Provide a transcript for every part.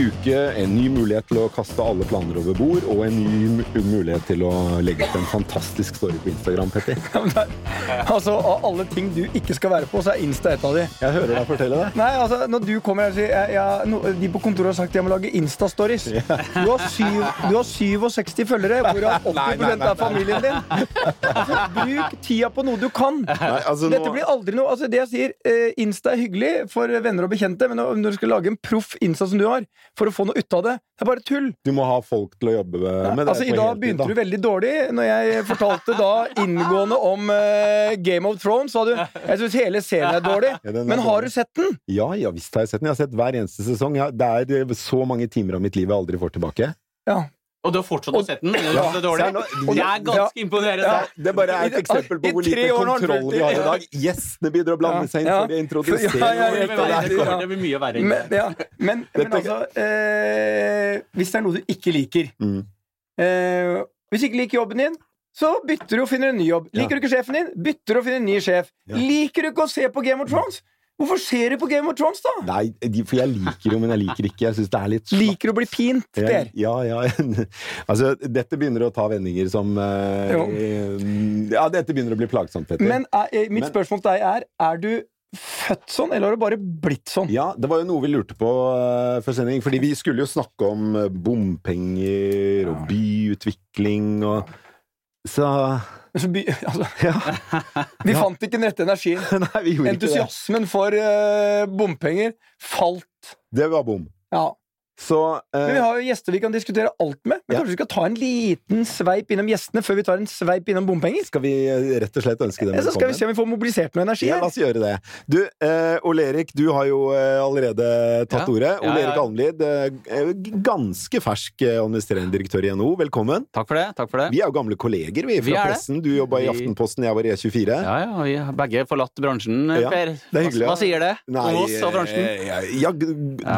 Ny uke, en ny mulighet til å kaste alle planer over bord, og en ny mulighet til å legge ut en fantastisk story på Instagram, Petter. Ja, er- altså, Av alle ting du ikke skal være på, så er Insta et av de. Jeg hører deg fortelle det. Nei, altså, Når du kommer her og sier jeg, jeg, no, De på kontoret har sagt jeg må lage Insta-stories. Du, har syv- du har 67 følgere, hvorav 80 Nei, nei, nei, er familien din. Altså, Bruk tida på noe du kan. Nei, altså, Dette blir aldri noe altså det jeg sier, eh, Insta er hyggelig for venner og bekjente, men når du skal lage en proff Insta som du har, for å få noe ut av det, det er bare tull. du må ha folk til å jobbe med, det altså, I dag begynte da. du veldig dårlig når jeg fortalte da inngående om uh, Game of Thrones. Sa du jeg syns hele serien er dårlig. Ja, er Men har du sett den? Ja, ja visst har jeg sett den. Jeg har sett hver eneste sesong. Det er eh, så mange timer av mitt liv jeg aldri får tilbake. Ja. Og du har fortsatt å sette den? Det Ja, er dårlig. Det er ganske imponerende. Ja. Det er et eksempel på hvor lite kontroll vi har i det. dag. Gjestene begynner å blande seg inn Ja. før de introduserer Ja, ja, Det ja, blir ja, Det blir mye verre. Men, ja, men, men altså eh, Hvis det er noe du ikke liker Mm. eh, Hvis du ikke liker jobben din, så bytter du og finner en ny jobb. Liker du ikke sjefen din, bytter du og finner en ny sjef. Liker du ikke å se på Game of Thrones? Hvorfor ser du på Game of Thrones, da? Nei, de, for jeg liker jo, men jeg liker ikke. Jeg synes det er litt slatt. Liker å bli pint, der? Ja, ja. altså, dette begynner å ta vendinger som uh, Ja, dette begynner å bli plagsomt, Petter. Men eh, mitt Men- spørsmål til deg er Er du født sånn, eller har du bare blitt sånn? Ja, det var jo noe vi lurte på uh, før sending. Fordi vi skulle jo snakke om bompenger og byutvikling og Så Så by, altså, Ja. vi fant ikke den rette energien. Nei, vi gjorde ikke det. Entusiasmen for uh, bompenger falt. Det var bom. Ja. Så eh, Men vi har jo gjester vi kan diskutere alt med. Men Ja. kanskje vi skal ta en liten sveip innom gjestene før vi tar en sveip innom bompenger? skal vi eh, rett og slett ønske dem Ja, så skal vi se om vi får mobilisert noe energi Ja, la oss gjøre det. Du, eh, Ole Erik, du har jo eh, allerede tatt Ja. ordet. Ja, Ole ja. Erik Almlid, eh, ganske fersk eh, administrerende direktør i NHO. Velkommen. Takk for det. takk for det. Vi er jo gamle kolleger, vi, fra vi pressen. Du jobba i Aftenposten, jeg var i E24. Ja, ja, vi har begge forlatt bransjen, Ja, Per. det er hyggelig, Hva, ja. hva sier det om oss og bransjen? Ja.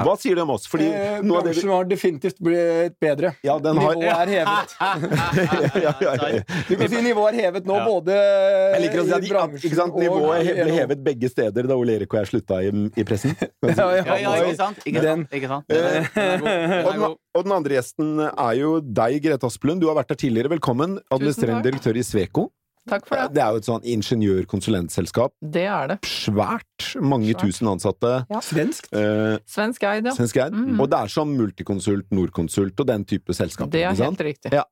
hva sier det om oss? Fordi Eh, det Bransjen har definitivt blitt bedre. Ja, den har Nivået er hevet. ja, ja, ja, ja. Du kan si nivået er hevet nå, Ja. både Jeg liker å si at, bransjen ikke sant, og nivået ble hevet begge steder da Ole Erik og jeg slutta i, i pressen. Ja, ja, Ja, ja, ikke sant? Ikke Den- sant? Ikke sant? Den den Og den, og den andre gjesten er jo deg, Grete Asplund. Du har vært der tidligere. Velkommen. Administrerende direktør i Sveko. Takk for det. Det er jo et sånn ingeniør-konsulentselskap. Det er det. Svært. Mange Svært. tusen ansatte. Svensk. Eh, Svensk eid, ja. Svensk eid. Mm. Og det er som Multiconsult, Norconsult og den type selskaper. Det er helt riktig. Ja.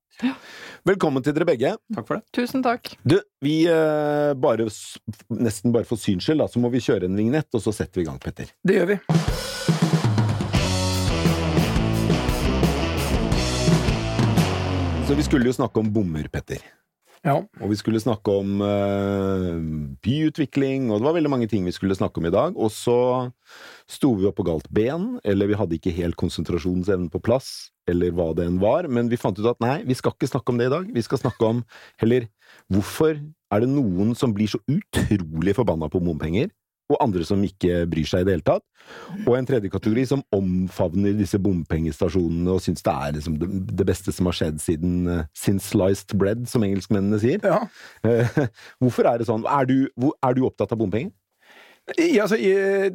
Velkommen til dere begge. Takk for det. Tusen takk. Du, vi eh, bare Nesten bare for syns skyld, da, så må vi kjøre en vignett, og så setter vi i gang, Petter. Det gjør vi. Så vi skulle jo snakke om bommer, Petter. Ja. Og vi skulle snakke om eh, byutvikling, og det var veldig mange ting vi skulle snakke om i dag. Og så sto vi opp på galt ben, eller vi hadde ikke helt konsentrasjonsevnen på plass, eller hva det enn var. Men vi fant ut at nei, vi skal ikke snakke om det i dag. Vi skal snakke om heller hvorfor er det noen som blir så utrolig forbanna på bompenger, og andre som ikke bryr seg i det hele tatt. Og en tredje kategori som omfavner disse bompengestasjonene og syns det er liksom det, beste som har skjedd siden uh, since sliced bread, som engelskmennene sier. ja. Eh, Hvorfor er det sånn? Er du, hvor, er du opptatt av bompenger? I, altså,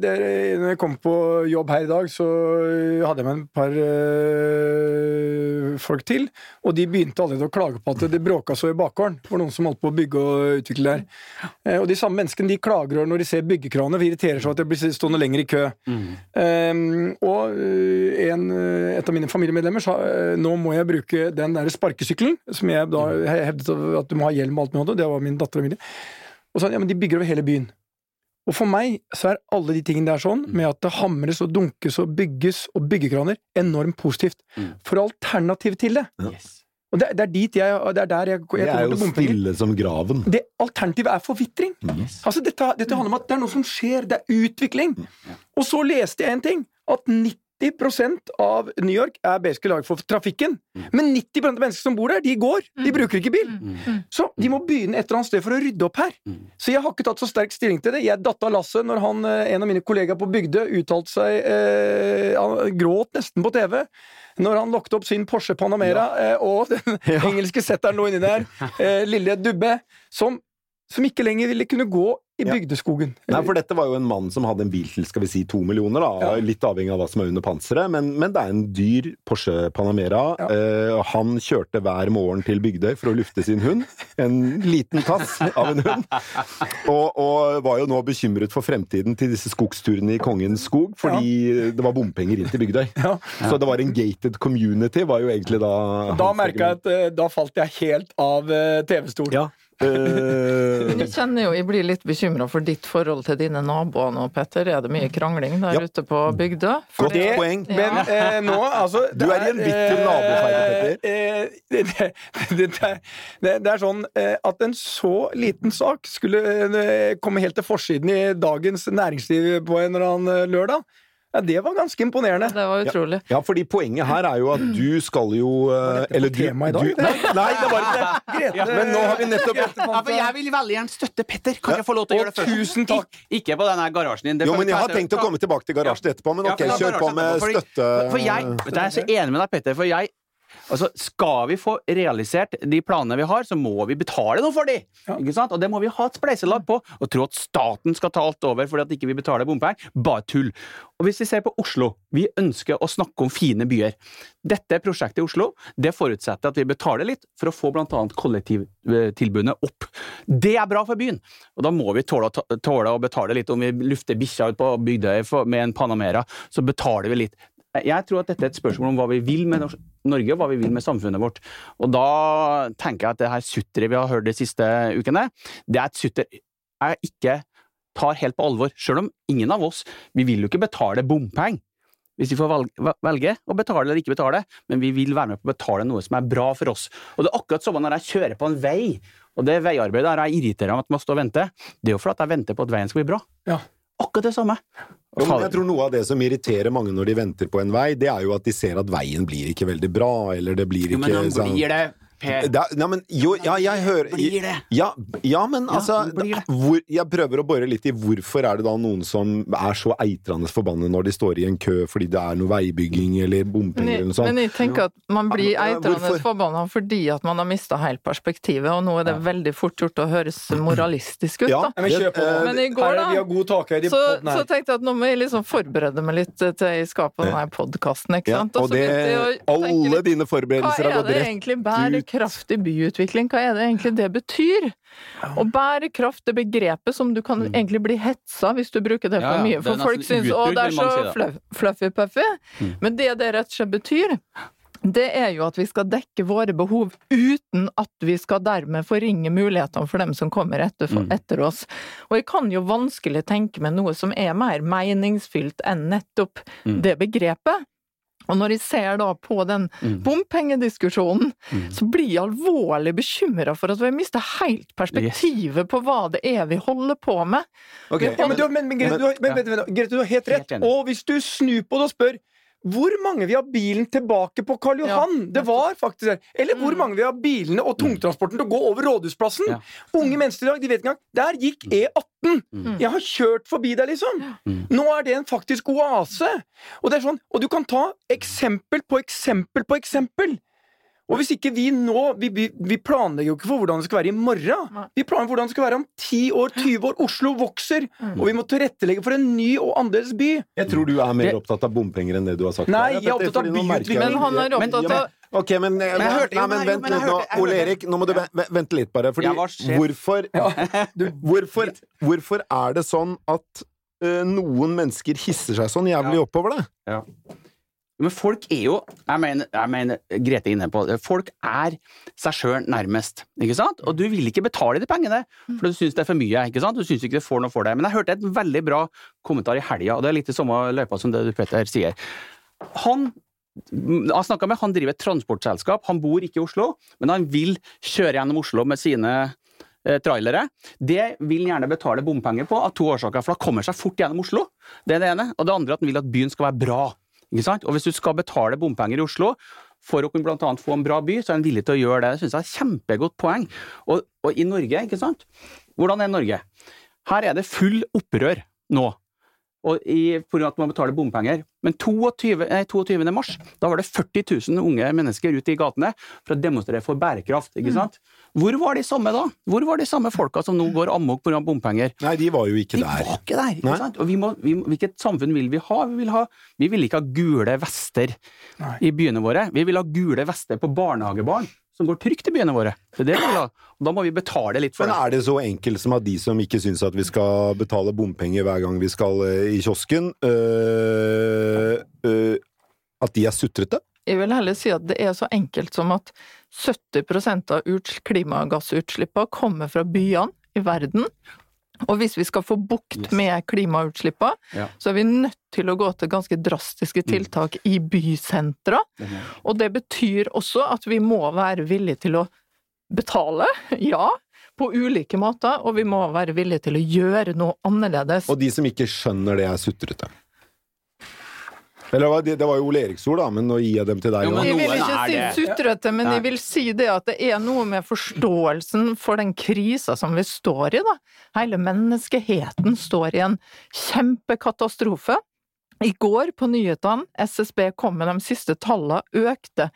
når jeg kom på jobb her i dag, så hadde jeg med en par øh, folk til. Og de begynte allerede å klage på at det bråka så i bakgården. Det var noen som holdt på å bygge og utvikle der. Eh, og de samme menneskene de klager når de ser byggekranene, for irriterer seg at jeg blir stående lenger i kø. Um, og øh, en, øh, et av mine familiemedlemmer sa øh, nå må jeg bruke den der sparkesykkelen, som jeg da hevdet at du må ha hjelm og alt med, det var min datter og Emilie. Og sa ja, men de bygger over hele byen. Og for meg så er alle de tingene der sånn, med at det hamres og dunkes og bygges og byggekraner, enormt positivt. Mm. For alternativ til det Yes. Og det, det er dit jeg Det er der jeg, jeg Det er jo stille som graven. Det alternativet er forvitring. Yes. Altså, dette, dette handler om at det er noe som skjer, det er utvikling. Og så leste jeg en ting, at 90 av New York er basically laget for trafikken. Men 90% av mennesker som bor der, de går. De bruker ikke bil. Så de må begynne et eller annet sted for å rydde opp her. Så jeg har ikke tatt så sterk stilling til det. Jeg datt av lasset når han, eh, en av mine kollegaer på Bygdø uttalte seg eh, Han gråt nesten på TV når han lokket opp sin Porsche Panamera, eh, og den engelske setteren lå inni der, eh, lille Dubbe, som, som ikke lenger ville kunne gå i Ja. bygdeskogen. Nei, for dette var jo en mann som hadde en bil til skal vi si to millioner, da. Ja. litt avhengig av hva som er under panseret, men, men det er en dyr Porsche Panamera. Ja. Eh, han kjørte hver morgen til Bygdøy for å lufte sin hund. En liten tass av en hund. Og, og var jo nå bekymret for fremtiden til disse skogsturene i Kongens skog, fordi det var bompenger inn til Bygdøy. Ja. Så det var en gated community, var jo egentlig da Da merka jeg at eh, da falt jeg helt av eh, TV-stolen. Ja. Eh, Men jeg kjenner jo, jeg blir litt bekymra for ditt forhold til dine naboer nå, Petter. Er det mye krangling der Ja. ute på bygda? For Godt det- poeng. Men eh, nå, altså Du er i en bitter nabofeide, Petter. eh, eh, det, det, det, er sånn eh, at en så liten sak skulle eh, komme helt til forsiden i Dagens Næringsliv på en eller annen eh, lørdag. Ja, det var ganske imponerende. Det var utrolig. Ja, fordi poenget her er jo at du skal jo eh, Eller du, tema i dag, du nei, nei, det var ikke det! Grete, Men nå har vi nettopp Ja, for jeg vil veldig gjerne støtte Petter. Kan jeg få lov til å Og gjøre det først? tusen takk. Ik ikke på denne garasjen din. Det Jo, men jeg har tenkt å komme tilbake til garasjen etterpå, men ok, kjør på med støtte... For jeg, jeg er så enig med deg, Petter. For jeg Altså, Skal vi få realisert de planene vi har, så må vi betale noe for de! Ikke sant? Og det må vi ha et spleiselag på. Og tro at staten skal ta alt over fordi at ikke vi betaler bompenger, bare tull. Og hvis vi ser på Oslo, vi ønsker å snakke om fine byer. Dette prosjektet i Oslo det forutsetter at vi betaler litt for å få bl.a. kollektivtilbudene opp. Det er bra for byen, og da må vi tåle, tåle å betale litt. Om vi lufter bikkja ut på Bygdøy med en Panamera, så betaler vi litt. Jeg tror at dette er et spørsmål om hva vi vil med Norge, og hva vi vil med samfunnet vårt. Og da tenker jeg at det her sutteret vi har hørt de siste ukene, det er et sutter jeg ikke tar helt på alvor. Selv om ingen av oss Vi vil jo ikke betale bompenger. Hvis vi får velge, å betale eller ikke betale, men vi vil være med på å betale noe som er bra for oss. Og det er akkurat sånn når jeg kjører på en vei, og det veiarbeidet her jeg irriterer meg at man står og venter. Det er jo fordi jeg venter på at veien skal bli bra. Ja. Akkurat det samme. Men jeg tror Noe av det som irriterer mange når de venter på en vei, det er jo at de ser at veien blir ikke veldig bra, eller det blir Jo, ikke men han sånn blir det, Per. Da, nei, men, jo, ja, jeg hører Blir det? Ja, ja men altså blir det. hvor, Jeg prøver å bore litt i hvorfor er det da noen som er så eitrende forbannet når de står i en kø fordi det er noe veibygging eller bompenger eller noe sånt. men jeg tenker at man blir Ja, eitrende forbanna fordi at man har mista helt perspektivet, og nå er det veldig fort gjort å høres moralistisk ut, da. Ja, men. Eh, Men i går, Her er- da, Vi har god takhøyde i Så, podden så tenkte jeg at nå må jeg liksom forberede meg litt til jeg skal på denne podkasten, ikke ja, sant. og så det, alle dine forberedelser har gått det rett egentlig bærekraftig byutvikling? Hva er det egentlig det betyr? Og bærekraft, det begrepet som du kan egentlig bli hetsa hvis du bruker det for ja, mye. For folk syns å, det er så fluffy-puffy. Men det det rett og slett betyr, det er jo at vi skal dekke våre behov uten at vi skal dermed forringe mulighetene for dem som kommer etter, Mm. etter oss. Og jeg kan jo vanskelig tenke meg noe som er mer meningsfylt enn nettopp Mm. det begrepet. Og når jeg ser da på den Mm. bompengediskusjonen, Mm. så blir jeg alvorlig bekymra for at vi mister helt perspektivet på hva det er vi holder på med. Ok, Ja, men, du, men, men, Grete, du, men, Ja. Grete, du har helt rett. Og hvis du snur på det og spør hvor mange vil ha bilen tilbake på Karl Johan? det var faktisk det. Eller hvor Mm. mange vil ha bilene og tungtransporten til å gå over Rådhusplassen? Ja. Unge mennesker i dag, de vet ikke engang. Der gikk E18! Mm. Jeg har kjørt forbi der, liksom. Mm. Nå er det en faktisk oase. Og, det er sånn, og du kan ta eksempel på eksempel på eksempel. Og hvis ikke vi nå Vi, vi, planlegger jo ikke for hvordan det skal være i morgen. Nei. Vi planlegger hvordan det skal være om 10 år, 20 år. Oslo vokser. Mm. Og vi må tilrettelegge for en ny og annerledes by. Jeg tror du er mer Det- opptatt av bompenger enn det du har sagt. Nei, jeg er opptatt av byutvikling. Men han er opptatt av Ok, men, jeg hørte- nei, men men- vent men litt nå. Ole Erik, nå må du ve- ve- vente litt, bare. Fordi hvorfor, hvorfor, hvorfor er det sånn at eh, noen mennesker hisser seg sånn jævlig oppover det? Men folk er jo Jeg mener, jeg mener Grete er inne på. Folk er seg sjøl nærmest, ikke sant? Og du vil ikke betale de pengene, for du syns det er for mye, ikke sant? Du syns ikke du får noe for det. Men jeg hørte et veldig bra kommentar i helga, og det er litt i samme løypa som det du Peter sier. Han jeg snakka med, han driver et transportselskap, han bor ikke i Oslo, men han vil kjøre gjennom Oslo med sine eh, trailere. Det vil han gjerne betale bompenger på av to årsaker, for da kommer seg fort gjennom Oslo. Det er det ene. Og det andre at han vil at byen skal være bra. Og hvis du skal betale bompenger i Oslo for å kunne annet få en bra by, så er en villig til å gjøre det. Det syns jeg er et kjempegodt poeng. Og, og i Norge, ikke sant? Hvordan er Norge? Her er det full opprør nå. Og i, på grunn at man betaler bompenger. Men 22, nei, 22. mars da var det 40 000 unge mennesker ute i gatene for å demonstrere for bærekraft. ikke sant? Hvor var de samme da? Hvor var de samme folka som nå går amok pga. bompenger? Nei, de var jo ikke De der. var ikke der! Nei. ikke sant? Og vi må, vi, hvilket samfunn vil vi ha? Vi vil, ha, vi vil ikke ha gule vester Nei. i byene våre. Vi vil ha gule vester på barnehagebarn som går trygt i byene våre. Det er det vi vil ha. Og da må vi betale litt for Men det. er det så enkelt som at de som ikke syns at vi skal betale bompenger hver gang vi skal eh, i kiosken, øh, øh, at de er sutrete? Jeg vil heller si at det er så enkelt som at 70% av uts- klimagassutslippene kommer fra byene i verden. Og hvis vi skal få bukt med klimautslippene, Ja. så er vi nødt til å gå til ganske drastiske tiltak i bysentra. Og det betyr også at vi må være villige til å betale, ja, på ulike måter, og vi må være villige til å gjøre noe annerledes. Og de som ikke skjønner det, er sutrete. Eller det, det var jo Ole Eriksord, da, men nå gir jeg dem til deg Jo, òg. Jeg vil ikke si sutrete, men jeg vil si det at det er noe med forståelsen for den krisa som vi står i, da. Hele menneskeheten står i en kjempekatastrofe. I går på nyhetene, SSB kom med de siste tallene, økte.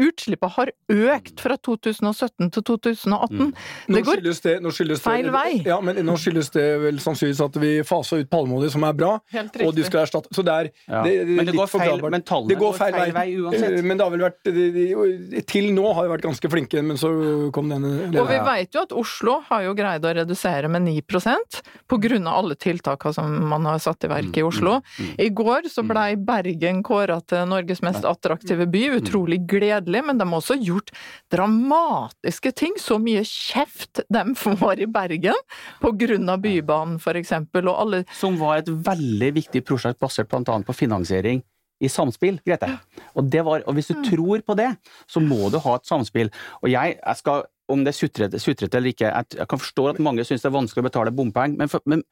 Utslippene har økt fra 2017 til 2018. Nå Det går det, nå skyldes det, feil vei. Ja, men nå skyldes det vel sannsynligvis at vi faser ut palmeolje, som er bra, helt og de skal erstatte Så det er, Ja. det, det Men det litt går feil, men tallene Det går går feil feil vei. vei uansett. Eh, Men det har vel vært de- de- Til nå har vi vært ganske flinke, men så kom denne Og vi vet jo at Oslo har jo greid å redusere med 9% på grunn av alle tiltakene som man har satt i verk i Oslo. I går så blei Bergen kåra til Norges mest attraktive by. Utrolig gledelig, men de har også gjort dramatiske ting. Så mye kjeft de får i Bergen på grunn av Bybanen, eksempel, og alle Som var et veldig viktig prosjekt basert bl.a. på finansiering i samspill, Grete. Og, det var, og hvis du tror på det, så må du ha et samspill. Og jeg, jeg skal, om det er sutrete, sutrete eller ikke, jeg, kan forstå at mange syns det er vanskelig å betale bompenger, men, men,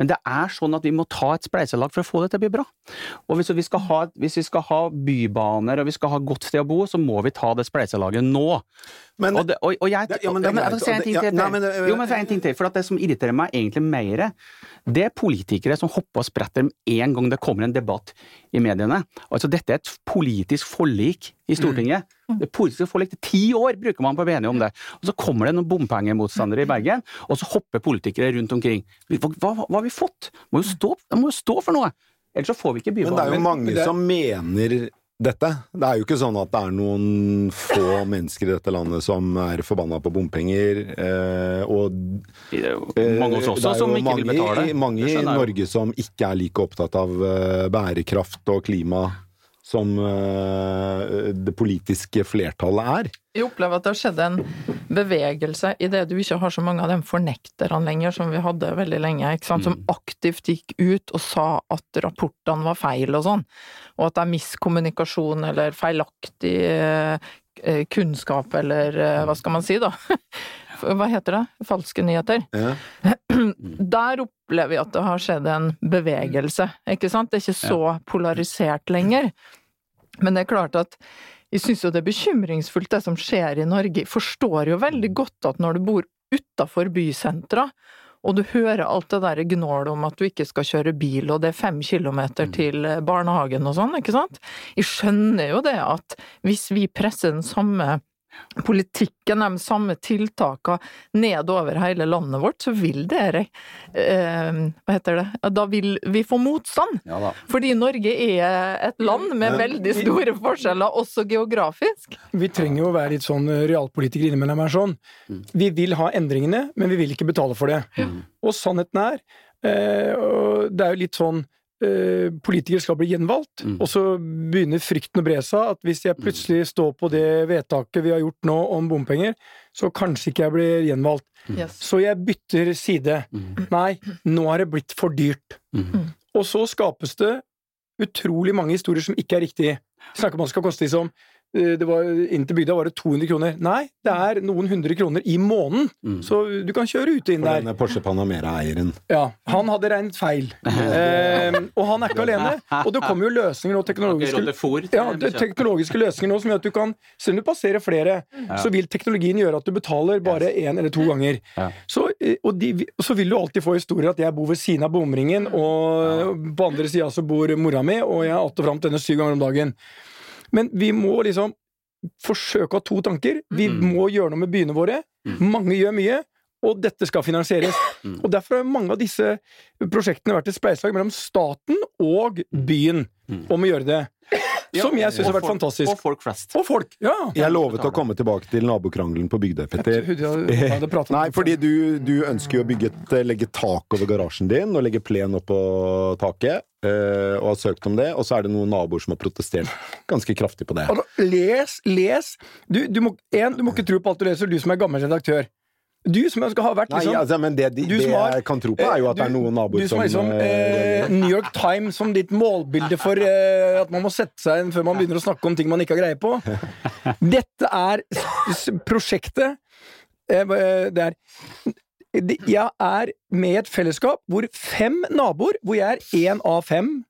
men det er sånn at vi må ta et spleiselag for å få det til å bli bra. Og hvis vi skal ha, hvis vi skal ha bybaner og vi skal ha godt sted å bo, så må vi ta det spleiselaget nå. Men og, det, og, og jeg, ja, men det er jeg si en ting ja, til. nei, men det- jo, men en ting til. For at det som irriterer meg egentlig mer, det er politikere som hopper og spretter med en gang det kommer en debatt i mediene. Altså, dette er et politisk forlik i Stortinget. Det er politiske forlik. Ti år bruker man på å bli enige om det. Og så kommer det noen bompengemotstandere i Bergen, og så hopper politikere rundt omkring. Hva, hva, hva har vi fått? Må jo stå, de må jo stå for noe! Ellers så får vi ikke Men det er jo mange det- som mener dette. Det er jo ikke sånn at det er noen få mennesker i dette landet som er forbanna på bompenger. Eh, og Det er jo eh, mange hos oss er også som ikke vil mange, betale. Mange Det i. Norge som ikke er like opptatt av eh, bærekraft og klima som eh, det politiske flertallet er. Jeg opplever at det har skjedd en bevegelse i det du ikke har så mange av de fornekterne lenger som vi hadde veldig lenge, som aktivt gikk ut og sa at rapportene var feil og sånn, og at det er miskommunikasjon eller feilaktig eh, eh, kunnskap eller hva skal man si da? Hva heter det? Falske nyheter. Ja. Der opplever vi at det har skjedd en bevegelse, ikke sant? Det er ikke så polarisert lenger. Men det er klart at jeg syns jo det er bekymringsfullt det som skjer i Norge. Jeg forstår jo veldig godt at når du bor utafor bysentra, og du hører alt det der gnålet om at du ikke skal kjøre bil, og det er fem kilometer til barnehagen og sånn, ikke sant? Jeg skjønner jo det at hvis vi presser den samme politikken, de samme tiltakene nedover hele landet vårt, så vil dere eh, Hva heter det? Da vil vi få motstand. Ja da. Fordi Norge er et land med veldig store forskjeller, også geografisk. Vi trenger jo å være litt sånn eh, realpolitikere innimellom her sånn. Vi vil ha endringene, men vi vil ikke betale for det. Og sannheten er, eh, og det er jo litt sånn eh, politikere skal bli gjenvalgt, Mm. og så begynner frykten å bre seg at hvis jeg plutselig står på det vedtaket vi har gjort nå om bompenger, så kanskje ikke jeg blir gjenvalgt. Yes. Så jeg bytter side. Mm. Nei, nå er det blitt for dyrt. Mm. Og så skapes det utrolig mange historier som ikke er riktige. Snakker det skal koste liksom eh, det var, Inn til bygda var det 200 kroner. Nei, det er noen hundre kroner i måneden. Mm. Så du kan kjøre ute inn For der. denne Porsche Panamera-eieren. Ja, Han hadde regnet feil. Eh, og han er ikke alene. Og det kommer jo løsninger nå, teknologiske ja, teknologiske løsninger nå som gjør at du kan Selv om du passerer flere, så vil teknologien gjøre at du betaler bare én eller to ganger. Ja. Så, eh, og, de, og så vil du alltid få historier at jeg bor ved siden av bomringen, og på andre sida så bor mora mi, og jeg er att og fram til henne syv ganger om dagen. Men vi må liksom forsøke å ha to tanker. Vi Mm. må gjøre noe med byene våre. Mange gjør mye. Og dette skal finansieres. Mm. Og Derfor har mange av disse prosjektene vært et spleiselag mellom staten og byen Mm. om å gjøre det. Som jeg syns har vært folk- fantastisk. Og folk flest. Og folk! Ja! Jeg lovet å komme tilbake til nabokrangelen på Bygdøy, Petter. Nei, fordi du, du ønsker jo å bygge et, legge tak over garasjen din og legge plen opp på taket, eh, og har søkt om det, og så er det noen naboer som har protestert ganske kraftig på det. Les, les! Du, du, må, en, du må ikke tro på alt du leser, du som er gammel redaktør. Du som skal ha vært Nei, liksom altså, men det, de, det har- jeg kan tro på, er jo at det er noen naboer du som som har liksom, eh, eh, New York Times som ditt målbilde for eh, at man må sette seg inn før man begynner å snakke om ting man ikke har greie på. Dette er prosjektet eh, Det er Jeg er med i et fellesskap hvor fem naboer, hvor jeg er én av fem,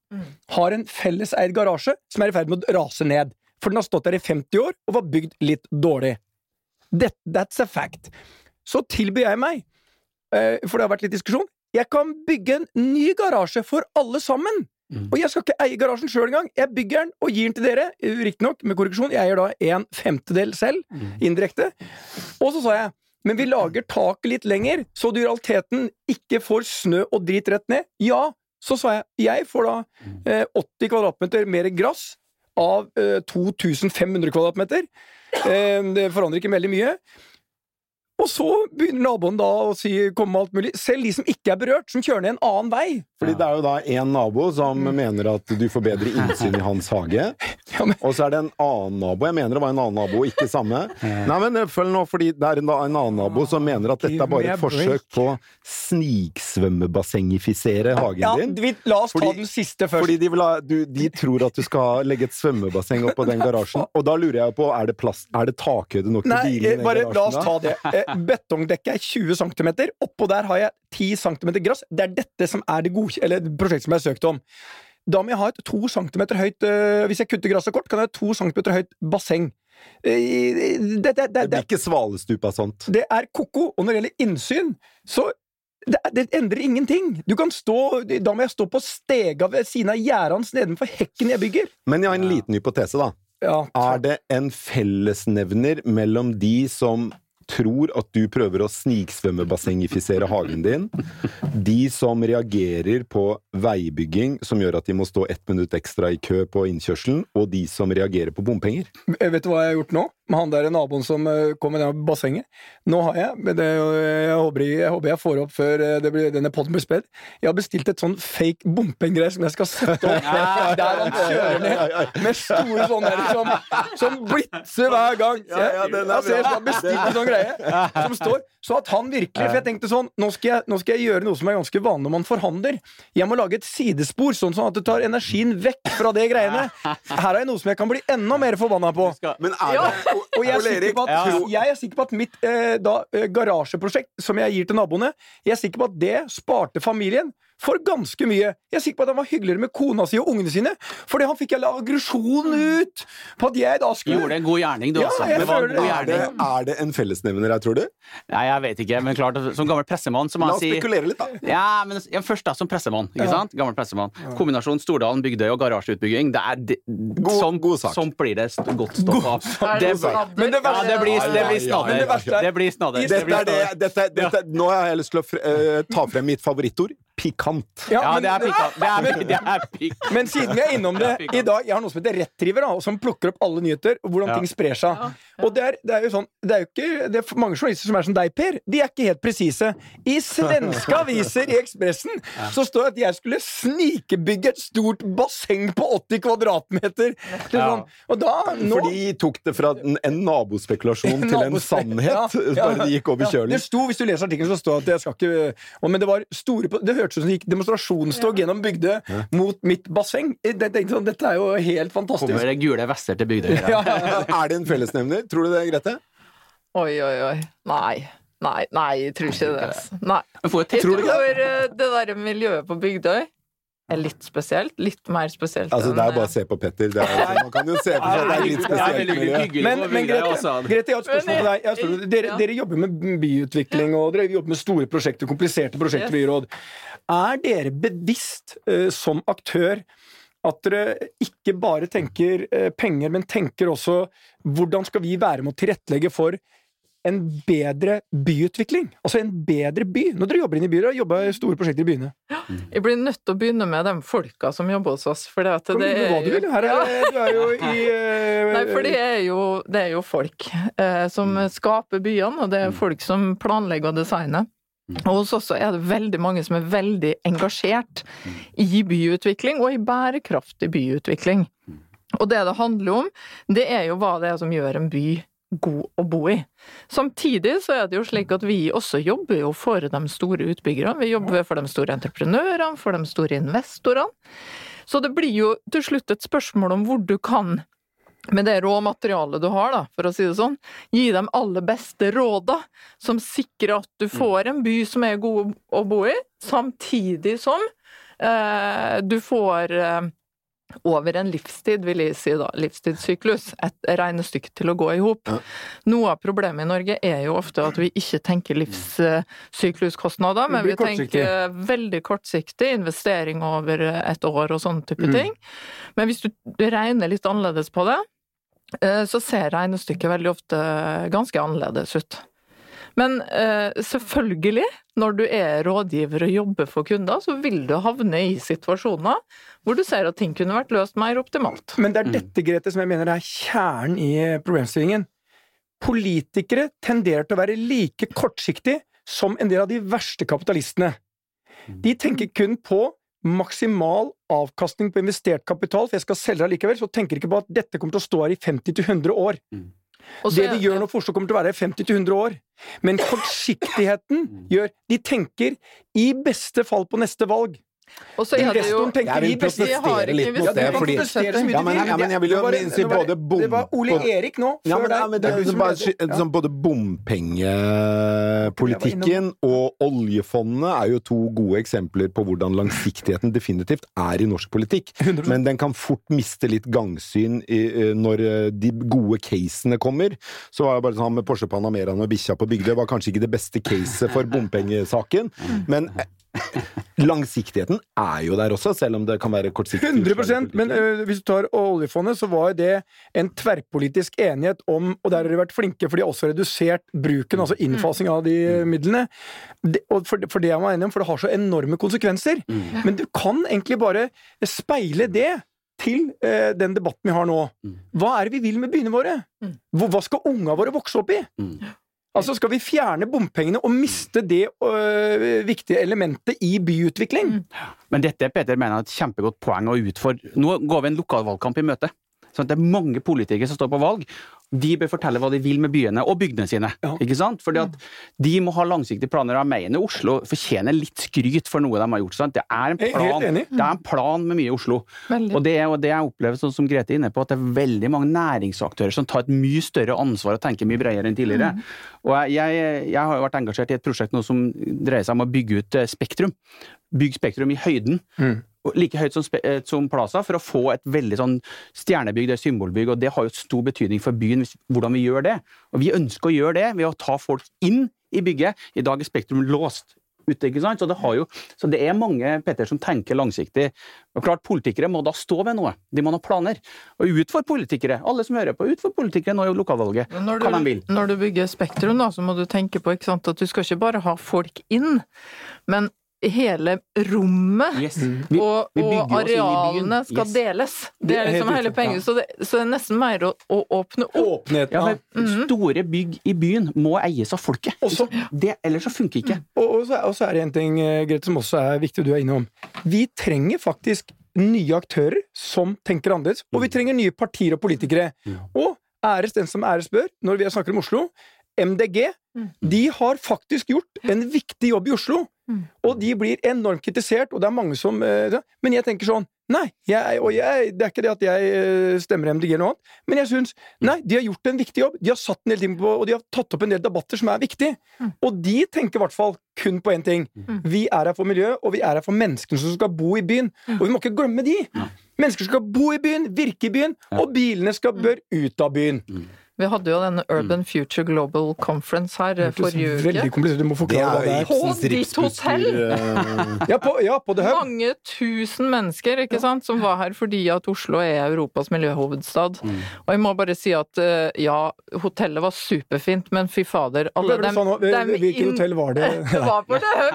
har en felleseid garasje som er i ferd med å rase ned. For den har stått der i 50 år og var bygd litt dårlig. That, that's a fact. Så tilbyr jeg meg, eh, for det har vært litt diskusjon, jeg kan bygge en ny garasje for alle sammen. Og jeg skal ikke eie garasjen sjøl engang. Jeg bygger den og gir den til dere. eh, Riktignok med korreksjon, jeg gjør da en femtedel selv, indirekte. Og så sa jeg men vi lager taket litt lenger, så du i realiteten ikke får snø og drit rett ned. Ja, så sa jeg jeg får da eh, 80 kvadratmeter mer gress av eh, 2500 kvadratmeter. Eh, det forandrer ikke veldig mye. Og så begynner naboen da å si, komme med alt mulig. Selv de som ikke er berørt, som kjører ned en annen vei. Fordi det er jo da en nabo som mener at du får bedre innsyn i hans hage. Ja, men- Og så er det en annen nabo, jeg mener det var en annen nabo, ikke samme. Nei, men eh, følg nå, fordi det er en, en annen nabo som mener at dette er bare et forsøk på å sniksvømmebassengifisere hagen Ja, din. vi, la oss ta den siste først. Fordi de, ha, du, de tror at du skal legge et svømmebasseng opp på den garasjen. Og da lurer jeg på, er det plass, er det takhøyde nok til bilene i den garasjen? Nei, bare la oss ta det. Betongdekket er 20 cm. Oppå der har jeg 10 cm gress. Det er dette som er det prosjektet som jeg har søkt om. Da må jeg ha et 2 cm høyt eh, Hvis jeg kutter gresset kort, kan jeg ha et 2 cm høyt basseng. Eh, Det, det, det, Det det, blir ikke svalestup av sånt. det er ko-ko. Og når det gjelder innsyn, så det, det endrer ingenting. Du kan stå, da må jeg stå på stega ved siden av gjerdet hans nedenfor hekken jeg bygger. Men jeg har en liten hypotese, da. Ja, Er det en fellesnevner mellom de som tror at du prøver å sniksvømmebassengifisere hagen din, de som reagerer på veibygging som gjør at de må stå ett minutt ekstra i kø på innkjørselen, og de som reagerer på bompenger? Eh, Vet du hva jeg har gjort nå? Med han der naboen som eh, kom med det bassenget. Nå har jeg, det, jeg, håper, jeg, håper jeg får opp før eh, det blir, denne podden blir spredd, jeg har bestilt et sånn fake bompengegreie som jeg skal sette opp der han kjører ned med store sånne som, som blitser hver gang. Så jeg, er jeg jeg har bestilt en sånn greie som står så at han virkelig For jeg tenkte sånn nå skal, jeg, nå skal jeg gjøre noe som er ganske vanlig når man forhandler. Jeg må lage et sidespor, sånn sånn at det tar energien vekk fra det greiene. Her har jeg noe som jeg kan bli enda mer forbanna på. Men er det Og jeg er, sikker på at, jeg er sikker på at mitt eh, da, eh, garasjeprosjekt som jeg gir til naboene, jeg er sikker på at det sparte familien for ganske mye. Jeg er sikker på at han var hyggeligere med kona si og ungene sine, fordi han fikk jeg aggresjonen ut på at jeg da skulle gjorde en god gjerning, du, Ja, også. Det var en god det. er det, er det en fellesnevner her, tror du? Nei, jeg vet ikke, men klart, som gammel pressemann så må La oss si spekulere litt, da. Ja, men ja, først da, som pressemann. ikke Ja. sant? Gammel pressemann. Kombinasjon Stordalen, Bygdøy og garasjeutbygging. Det er det, sånn, god sak. sånn blir det st godt stoff av. Er Det? Men det ja, det blir, det blir snadder. Det blir snadder. Dette er det, dette, dette, Nå har jeg lyst til å eh, ta frem mitt favorittord. Pikant. Ja, men- det er pikant. Det er, det er pikant. Men siden vi er innom det Ja, i dag Jeg har noe som heter Rettriver, da, som plukker opp alle nyheter og hvordan Ja. ting sprer seg. Og det er, det er jo sånn Det er jo ikke det er mange journalister som er som deg, Per. De er ikke helt presise. I svenske aviser i Ekspressen så står det at jeg skulle snikebygge et stort basseng på 80 kvadratmeter. Er Ja. sånn, og da nå, For de tok det fra en en nabospekulasjon til en sannhet. Ja, ja, Bare de gikk over ja. kjølen. Det sto, Hvis du leser artikkelen, så står det at jeg skal ikke å, Men det var store Det hørtes ut som det gikk demonstrasjonstog gjennom Bygdøy mot mitt basseng. Det, det, tenkte sånn, dette er jo helt fantastisk. Kommer det gule vester til Bygdøy. Ja, ja, ja. Er det en fellesnevner? Tror du det, Grete? Oi, oi, oi. Nei. Nei, nei, jeg tror ikke det. altså. Nei. Tror du ikke det? Eh, det der miljøet på Bygdøy er litt spesielt. Litt mer spesielt Altså, det er bare å se på Petter. Det er, man kan jo se for seg at det er litt er spesielt miljø. Men, men Grete. Grete, jeg har et spørsmål til deg. Jeg spørsmål. Dere, Ja. dere jobber med byutvikling, og dere jobber med store prosjekter, kompliserte prosjekter Yes. Byråd. Er dere bevisst eh, som aktør at dere ikke bare tenker eh, penger, men tenker også hvordan skal vi være med å tilrettelegge for en bedre byutvikling? Altså en bedre by. Når dere jobber inn i byer, jobber i store prosjekter i byene. Jeg blir nødt til å begynne med de folka som jobber hos oss. For det, at det er hva du vil. Her er, du er jo i eh, Nei, for det er jo, det er jo folk eh, som skaper byene, og det er folk som planlegger og designer. Og hos oss er det veldig mange som er veldig engasjert i byutvikling, og i bærekraftig byutvikling. Og det det handler om, det er jo hva det er som gjør en by god å bo i. Samtidig så er det jo slik at vi også jobber jo for de store utbyggerne. Vi jobber for de store entreprenørene, for de store investorene. Så det blir jo til slutt et spørsmål om hvor du kan med det råmaterialet du har, da, for å si det sånn, gi dem aller beste råda, som sikrer at du får en by som er god å bo i, samtidig som eh, du får eh, over en livstid, vil jeg si da, livstidssyklus, et regnestykke til å gå i hop. Noe av problemet i Norge er jo ofte at vi ikke tenker livssykluskostnader, men vi tenker veldig kortsiktig, investering over et år og sånne type Mm. ting. Men hvis du regner litt annerledes på det, eh, så ser regnestykket veldig ofte ganske annerledes ut. Men eh, selvfølgelig, når du er rådgiver og jobber for kunder, så vil du havne i situasjoner hvor du ser at ting kunne vært løst mer optimalt. Men det er dette, Grete, som jeg mener er kjernen i problemstillingen. Politikere tenderer til å være like kortsiktige som en del av de verste kapitalistene. De tenker kun på maksimal avkastning på investert kapital, for jeg skal selge allikevel, likevel, så tenker de ikke på at dette kommer til å stå her i 50-100 år. Mm. Også, Det de gjør nå for Oslo, kommer til å være her i 50-100 år. Men kortsiktigheten gjør De tenker i beste fall på neste valg. Og så er det jo Investoren tenker Jeg vil i beste Jeg har protestere litt mot det, fordi så Ja, men- ja, men jeg vil jo det både bom- Det var Ole Erik nå, Ja, men, ja, men det, Det er er bare. Sånn, både bompengepolitikken og oljefondet er jo to gode eksempler på hvordan langsiktigheten definitivt er i norsk politikk. Men den kan fort miste litt gangsyn i, når de gode casene kommer. Så var det bare sånn med Porsche Panameraen og bikkja på Bygdøy var kanskje ikke det beste caset for bompengesaken, men eh, langsiktigheten er jo der også, selv om det kan være kortsiktig. 100% Men ø, hvis du tar oljefondet, så var det en tverrpolitisk enighet om Og der har de vært flinke, for de har også redusert bruken, altså innfasing av de midlene. Det, og for, for det jeg var enig om, for det har så enorme konsekvenser. Men du kan egentlig bare speile det til eh, den debatten vi har nå. Hva er det vi vil med byene våre? Hva skal unga våre vokse opp i? Altså Skal vi fjerne bompengene og miste det øh, viktige elementet i byutvikling? Men dette Peter mener jeg er et kjempegodt poeng å utfordre. Nå går vi en lokalvalgkamp i møte. Sånn at det er mange politikere som står på valg. De bør fortelle hva de vil med byene og bygdene sine. Ja. Ikke sant? Fordi at De må ha langsiktige planer. Jeg mener Oslo fortjener litt skryt for noe de har gjort. Sant? Det er en er plan, det er en plan med mye Oslo. Veldig. Og det er jo det jeg opplever, sånn som Grete er inne på, at det er veldig mange næringsaktører som tar et mye større ansvar og tenker mye bredere enn tidligere. Og jeg, jeg, jeg har jo vært engasjert i et prosjekt nå som dreier seg om å bygge ut eh, Spektrum. Bygge Spektrum i høyden. Mm. Like høyt som, eh, som Plaza, for å få et veldig sånn stjernebygg, det er symbolbygg, og det har jo stor betydning for byen, hvis- hvordan vi gjør det. Og vi ønsker å gjøre det ved å ta folk inn i bygget. I dag er Spektrum låst ute, ikke sant? Så det, har jo, så det er mange Petter, som tenker langsiktig. Og klart, Politikere må da stå ved noe. De må ha planer. Og utfordre politikere. Alle som hører på, utfordre politikere nå i lokalvalget. Når Hva de du, vil. når du bygger Spektrum, da, så må du tenke på ikke sant, at du skal ikke bare ha folk inn, men hele rommet Yes. Mm. Vi, og, vi og arealene skal Yes. deles. Det Det er liksom hele poenget. ja. Så, så det er nesten mer å, å åpne opp. Ja, Ja, for Store bygg i byen må eies av folket. Også- Det, ellers så funker ikke. Og, og, så, og så er det en ting, eh, Grete, som også er viktig du er innom. Vi trenger faktisk nye aktører som tenker annerledes. Og vi trenger nye partier og politikere. Og æres den som æres bør, når vi snakker om Oslo. MDG de har faktisk gjort en viktig jobb i Oslo. Og de blir enormt kritisert, og det er mange som eh, Men jeg tenker sånn Nei, jeg, og jeg, det er ikke det at jeg eh, stemmer MDG eller noe annet, men jeg syns Nei, de har gjort en viktig jobb. De har satt en del ting på, og de har tatt opp en del debatter som er viktige. Og de tenker i hvert fall kun på én ting. Vi er her for miljø, og vi er her for menneskene som skal bo i byen. Og vi må ikke glemme de! Mennesker skal bo i byen, virke i byen, og bilene skal bør ut av byen. Vi hadde jo denne Urban Future Global Conference her forrige forrige Veldig uke. komplisert, du må Det forklare hva det er. På Ibsens ditt ripsbusker, eh, Ja, på, ja, på The Hub. Mange tusen mennesker ikke sant, som var her fordi at Oslo er Europas miljøhovedstad. Og jeg må bare si at eh, ja, hotellet var superfint, men fy fader alle det dem, sånn, dem Hvilket inn- hotell var det? Det var på The Hub!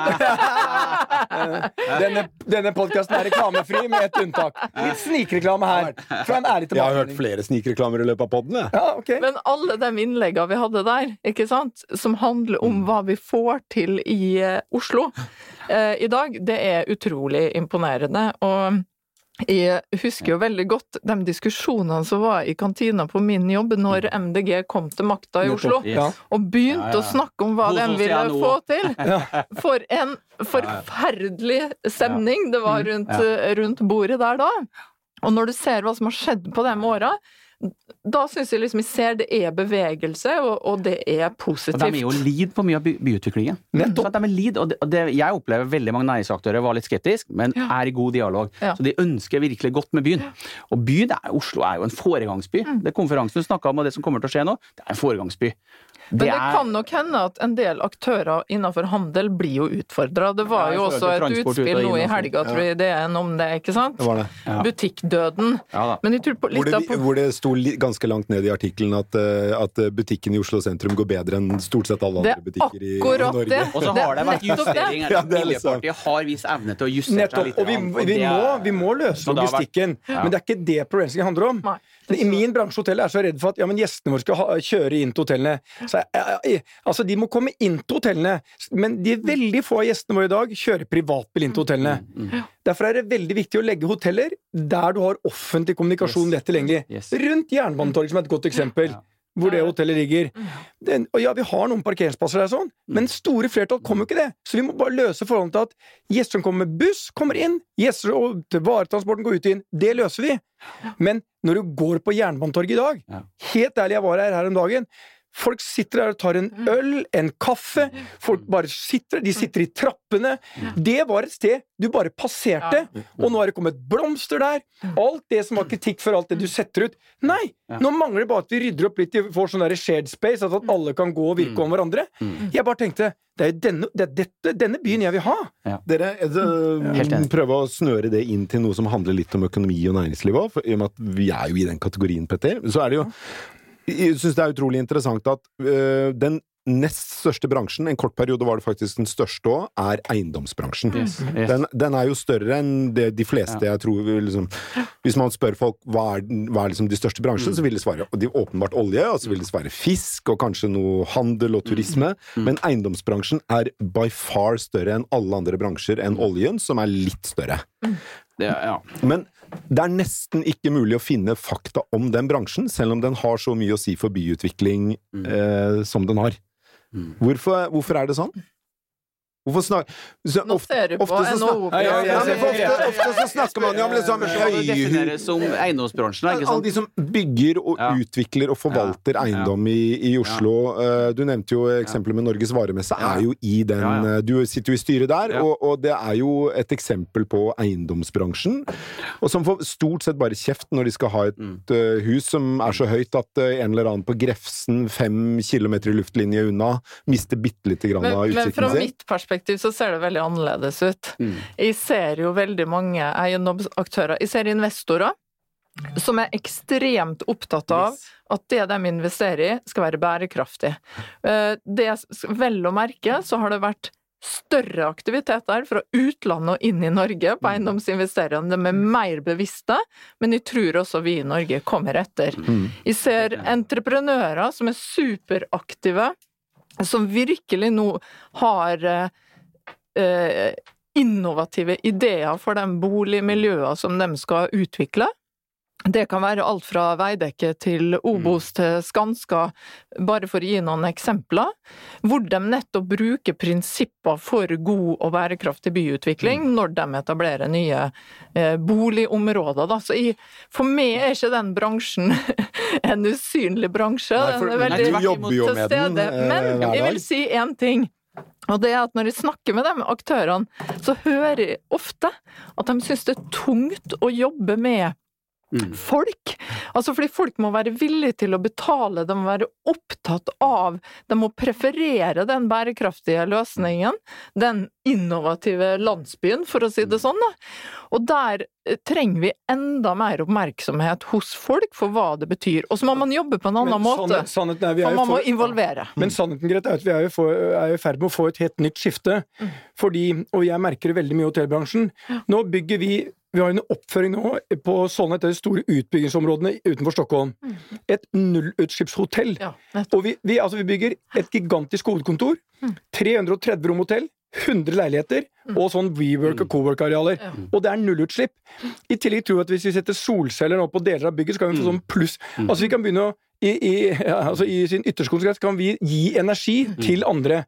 Denne, denne podkasten er reklamefri, med ett unntak. Litt snikreklame her. Fra en ærlig Jeg har hørt flere snikreklamer i løpet av poden, jeg. Ja, ok. Men alle de innleggene vi hadde der, ikke sant, som handler om hva vi får til i eh, Oslo eh, i dag, det er utrolig imponerende. Og jeg husker jo veldig godt de diskusjonene som var i kantina på min jobb når MDG kom til makta i Oslo, og begynte Ja, ja. å snakke om hva de ville få til. For en forferdelig stemning det var rundt, rundt bordet der da. Og når du ser hva som har skjedd på de åra, da syns jeg liksom jeg ser det er bevegelse, og, og det er positivt. Og de er jo lid lead på mye av by byutviklingen. Nettopp. Mm. er lead, og det, og det, jeg opplever veldig mange næringsaktører var litt skeptiske, men Ja. er i god dialog. Ja. Så de ønsker virkelig godt med byen. Og byen, det er, Oslo er jo en foregangsby. Mm. Det konferansen du snakka om, og det som kommer til å skje nå, det er en foregangsby. Men det er- kan nok hende at en del aktører innenfor handel blir jo utfordra. Det var Ja, jo også et utspill nå i sånn. helga, tror jeg det er en om det, ikke sant? Det var det. Ja. Butikkdøden. Ja da. Men jeg tror på Hvor det, av på hvor det sto li, ganske langt ned i artikkelen at, eh, at butikken i Oslo sentrum går bedre enn stort sett alle andre er butikker i, i Norge. det. Og så har det vært justeringer. Ja, liksom- Miljøpartiet har vist evne til å justere seg litt. Og vi, vi, må, vi må løse vært- logistikken. Ja. Men det er ikke det problemstillingen handler om. Nei. I min bransje hotell er så redd for at ja, men gjestene våre skal ha, kjøre inn til hotellene. Så, jeg- jeg- altså, De må komme inn til hotellene, men de veldig få av gjestene våre i dag kjører privatbil inn til hotellene. Mm, Derfor er det veldig viktig å legge hoteller der du har offentlig kommunikasjon lett tilgjengelig. Yes. Rundt Jernbanetorget, som er et godt eksempel. Hvor det hotellet ligger. Den, og ja, vi har noen parkeringsplasser der, sånn, Mm. men store flertall kommer jo ikke det. Så vi må bare løse forholdet til at gjester som kommer med buss, kommer inn. Gjester og varetransporten går ut og inn. Det løser vi. Men når du går på Jernbanetorget i dag Helt ærlig, jeg var her her om dagen. Folk sitter der og tar en øl, en kaffe. Folk bare sitter De sitter i trappene. Det var et sted du bare passerte. Og nå er det kommet blomster der. Alt det som var kritikk for alt det du setter ut. Nei! Nå mangler det bare at vi rydder opp litt i får sånn der shared space, altså at alle kan gå og virke om hverandre. Jeg bare tenkte det er jo denne, det er dette, denne byen jeg vil ha. Dere det, Helt enig. prøve å snøre det inn til noe som handler litt om økonomi og næringsliv òg, i og med at vi er jo i den kategorien, Petter. Så er det jo Jeg syns det er utrolig interessant at øh, den nest største bransjen, en kort periode var det faktisk den største òg, er eiendomsbransjen. Yes, yes. Den, den er jo større enn det de fleste, jeg tror liksom, Hvis man spør folk hva er, hva er liksom de største bransjene, så vil de svare de åpenbart olje, og så vil det svare fisk, og kanskje noe handel og turisme. Men eiendomsbransjen er by far større enn alle andre bransjer enn oljen, som er litt større. Det, ja. Men det er nesten ikke mulig å finne fakta om den bransjen, selv om den har så mye å si for byutvikling eh, som den har. Hvorfor, hvorfor er det sånn? Hvorfor snakker Nå ser du på NHO. Ja, ja, ja, ofte, ofte så snakker man jo om liksom defineres som eiendomsbransjen, ikke alle de som bygger og Ja. utvikler og forvalter Ja. eiendom i, i Oslo. Eh, Du nevnte jo eksempelet med Norges varemesse, er jo i den Ja, ja. eh, Du sitter jo i styret der, Ja. og, og det er jo et eksempel på eiendomsbransjen. Og som får stort sett bare kjeft når de skal ha et Mm. eh, hus som er så høyt at en eller annen på Grefsen, fem kilometer i luftlinje unna, mister bitte lite grann av utsikten sin. men fra sin. mitt perspektiv så ser det veldig annerledes ut. Mm. Jeg ser jo veldig mange eiendomsaktører. Jeg ser investorer som er ekstremt opptatt av at det de investerer i, skal være bærekraftig. Eh, Det, vel å merke, så har det vært større aktivitet der fra utlandet og inn i Norge på eiendomsinvestererne. De er mer bevisste, men jeg tror også vi i Norge kommer etter. Jeg ser entreprenører som er superaktive, som virkelig nå har eh, innovative ideer for de boligmiljøene som de skal utvikle. Det kan være alt fra Veidekke til Obos til Skanska, bare for å gi noen eksempler, hvor de nettopp bruker prinsipper for god og bærekraftig byutvikling når de etablerer nye eh, boligområder. Da. Så for meg er ikke den bransjen en usynlig bransje. Nei, for- den er Nei, du jobber jo med den, eh, Men jeg vil si én ting. Og det er at når jeg snakker med de aktørene, så hører jeg ofte at de syns det er tungt å jobbe med folk. Altså fordi folk må være villige til å betale, de må være opptatt av De må preferere den bærekraftige løsningen, den innovative landsbyen, for å si det sånn. da. Og der eh, trenger vi enda mer oppmerksomhet hos folk for hva det betyr. Og så må man jobbe på en annen Men måte. sannhet- sannheten For man må for- involvere. Men sannheten Grete, er at vi er i ferd med å få et helt nytt skifte. Fordi, og jeg merker det veldig mye i hotellbransjen, nå bygger vi vi har en oppføring nå på sånne etter de store utbyggingsområdene utenfor Stockholm. Et nullutslippshotell. Ja. Og vi, vi, altså vi bygger et gigantisk hovedkontor. 330 rom hotell. 100 leiligheter og sånn WeWork og Cowork-arealer. Og det er nullutslipp. I tillegg tror jeg at hvis vi setter solceller nå på deler av bygget, så kan vi få sånn pluss. Altså vi kan begynne å i, i, ja, altså I sin ytterste konsekvens kan vi gi energi til andre.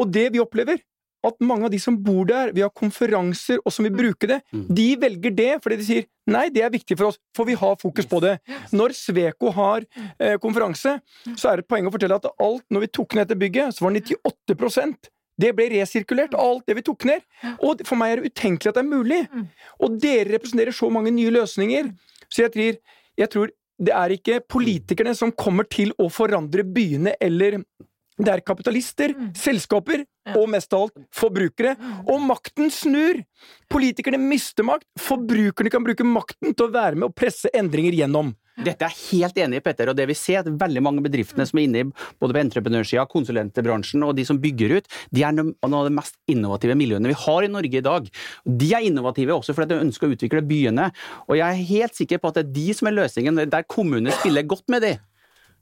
Og det vi opplever, at mange av de som bor der, vi har konferanser og som vil bruke det, de velger det fordi de sier nei, det er viktig for oss, for vi har fokus på det. Når Sveko har eh, konferanse, så er det et poeng å fortelle at alt, når vi tok ned dette bygget, så var 98% det ble resirkulert, alt det vi tok ned. Og for meg er det utenkelig at det er mulig. Og dere representerer så mange nye løsninger. Så jeg tror, jeg tror det er ikke politikerne som kommer til å forandre byene eller det er kapitalister, selskaper og mest av alt forbrukere. Og makten snur! Politikerne mister makt. Forbrukerne kan bruke makten til å være med og presse endringer gjennom. Dette er jeg helt enig i, Petter. Og det vi ser, at veldig mange bedriftene som er inne i både på entreprenørsida, konsulentbransjen og de som bygger ut, de er noen av de mest innovative miljøene vi har i Norge i dag. De er innovative også fordi de ønsker å utvikle byene. Og jeg er helt sikker på at det er de som er løsningen, der kommunene spiller godt med de.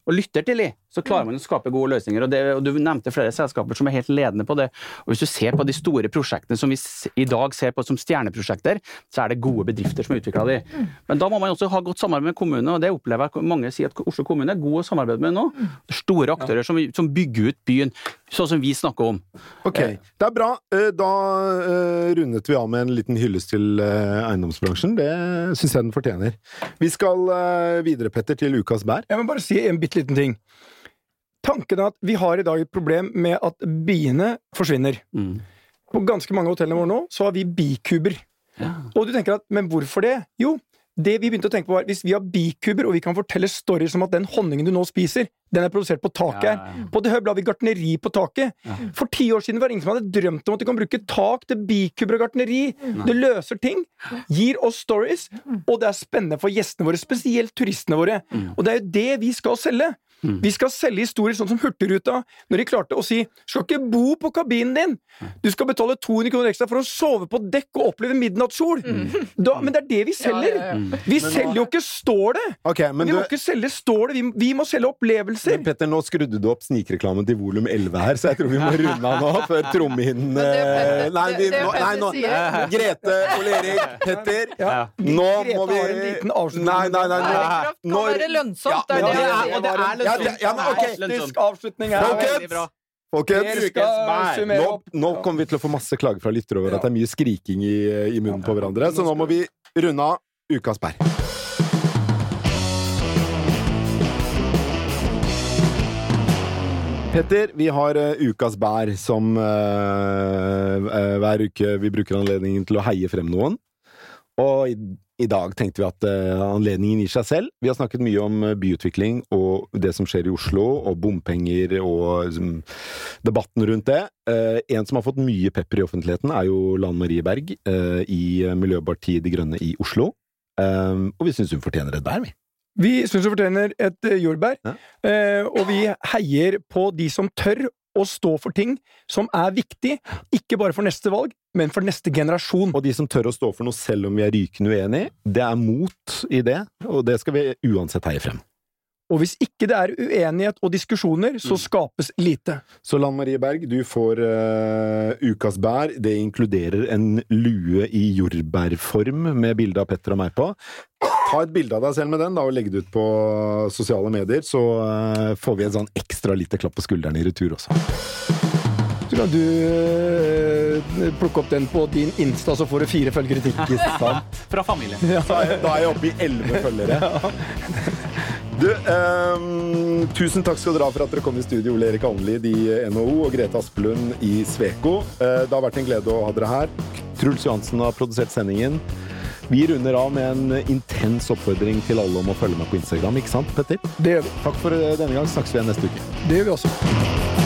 Og lytter til de, så klarer man å skape gode løsninger. Og, det, og Du nevnte flere selskaper som er helt ledende på det. Og Hvis du ser på de store prosjektene som vi i dag ser på som stjerneprosjekter, så er det gode bedrifter som har utvikla de. Men da må man også ha godt samarbeid med kommunene, og det opplever jeg mange sier at Oslo kommune er god å samarbeide med nå. Er store aktører som, som bygger ut byen, sånn som vi snakker om. Ok, det er bra. Eh, Da eh, rundet vi av med en liten hyllest til eh, eiendomsbransjen. Det syns jeg den fortjener. Vi skal eh, videre, Petter, til ukas bær. Jeg må bare si en bitte liten ting. Tanken er at vi har i dag et problem med at biene forsvinner. Mm. På ganske mange hotellene våre nå så har vi bikuber. Ja. Og du tenker at, men hvorfor det? Jo, det vi begynte å tenke på var hvis vi har bikuber, og vi kan fortelle stories om at den honningen du nå spiser, den er produsert på taket her. ja, ja. På The Hub la vi gartneri på taket. For ti år siden var det ingen som hadde drømt om at du kan bruke tak til bikuber og gartneri. Det løser ting, gir oss stories, og det er spennende for gjestene våre, spesielt turistene våre. Og det er jo det vi skal selge. Vi skal selge historier sånn som Hurtigruta, når de klarte å si 'skal ikke bo på kabinen din', du skal betale 200 kroner ekstra for å sove på dekk og oppleve midnattssol. Da, men det er det vi selger! Ja, ja, ja. Vi selger jo ikke stålet! Okay, Vi du må ikke selge stålet, vi, vi må selge opplevelser! men Petter, nå skrudde du opp snikreklamen til volum 11 her, så jeg tror vi må runde av nå før trommehinnen eh, Nei, vi, er nå, nei, nå Grete, Ole Erik, Petter. Ja. Nå Grete må vi har en liten avslutning. Nei, nei, nei. Nå, Bærekraft kan være lønnsomt. Ja, det er det det er- og det er Ja, lønnsomt. Det- ja, men ok. Fantastisk avslutning her. Folkens! Veldig bra. Folkens, skal nå, nå kommer vi til å få masse klager fra lyttere over at det er mye skriking i, i munnen på hverandre, så nå må vi runde av ukas bær. Petter, vi har uh, ukas bær som uh, uh, hver uke vi bruker anledningen til å heie frem noen. Og i, i dag tenkte vi at eh, anledningen gir seg selv. Vi har snakket mye om eh, byutvikling og det som skjer i Oslo, og bompenger og liksom, debatten rundt det. Eh, en som har fått mye pepper i offentligheten, er jo Lan Marie Berg i Miljøpartiet De Grønne i Oslo. Og vi syns hun fortjener et bær, vi. Vi syns hun fortjener et jordbær, Ja. og vi heier på de som tør å stå for ting som er viktig, ikke bare for neste valg, men for neste generasjon. Og de som tør å stå for noe selv om vi er rykende uenige, det er mot i det, og det skal vi uansett heie frem. Og hvis ikke det er uenighet og diskusjoner, så skapes lite. Så Lan Marie Berg, du får uh, ukas bær. Det inkluderer en lue i jordbærform med bilde av Petter og meg på. Ta et bilde av deg selv med den da, og legg det ut på sosiale medier, så uh, får vi en sånn ekstra lite klapp på skulderen i retur også. Så kan du øh, plukke opp den på din Insta, så får du fire følgere til. Ikke sant? Fra familien. Da er, da er jeg oppe i elleve følgere. Du, eh, tusen takk skal dere ha for at dere kom i studio, Ole Erik Alnlid i NHO og Grete Aspelund i Sveko. Eh, det har vært en glede å ha dere her. Truls Johansen har produsert sendingen. Vi runder av med en intens oppfordring til alle om å følge med på Instagram, ikke sant, Petter? Det gjør vi. Takk for eh, denne gang. Snakkes vi igjen neste uke. Det gjør vi også.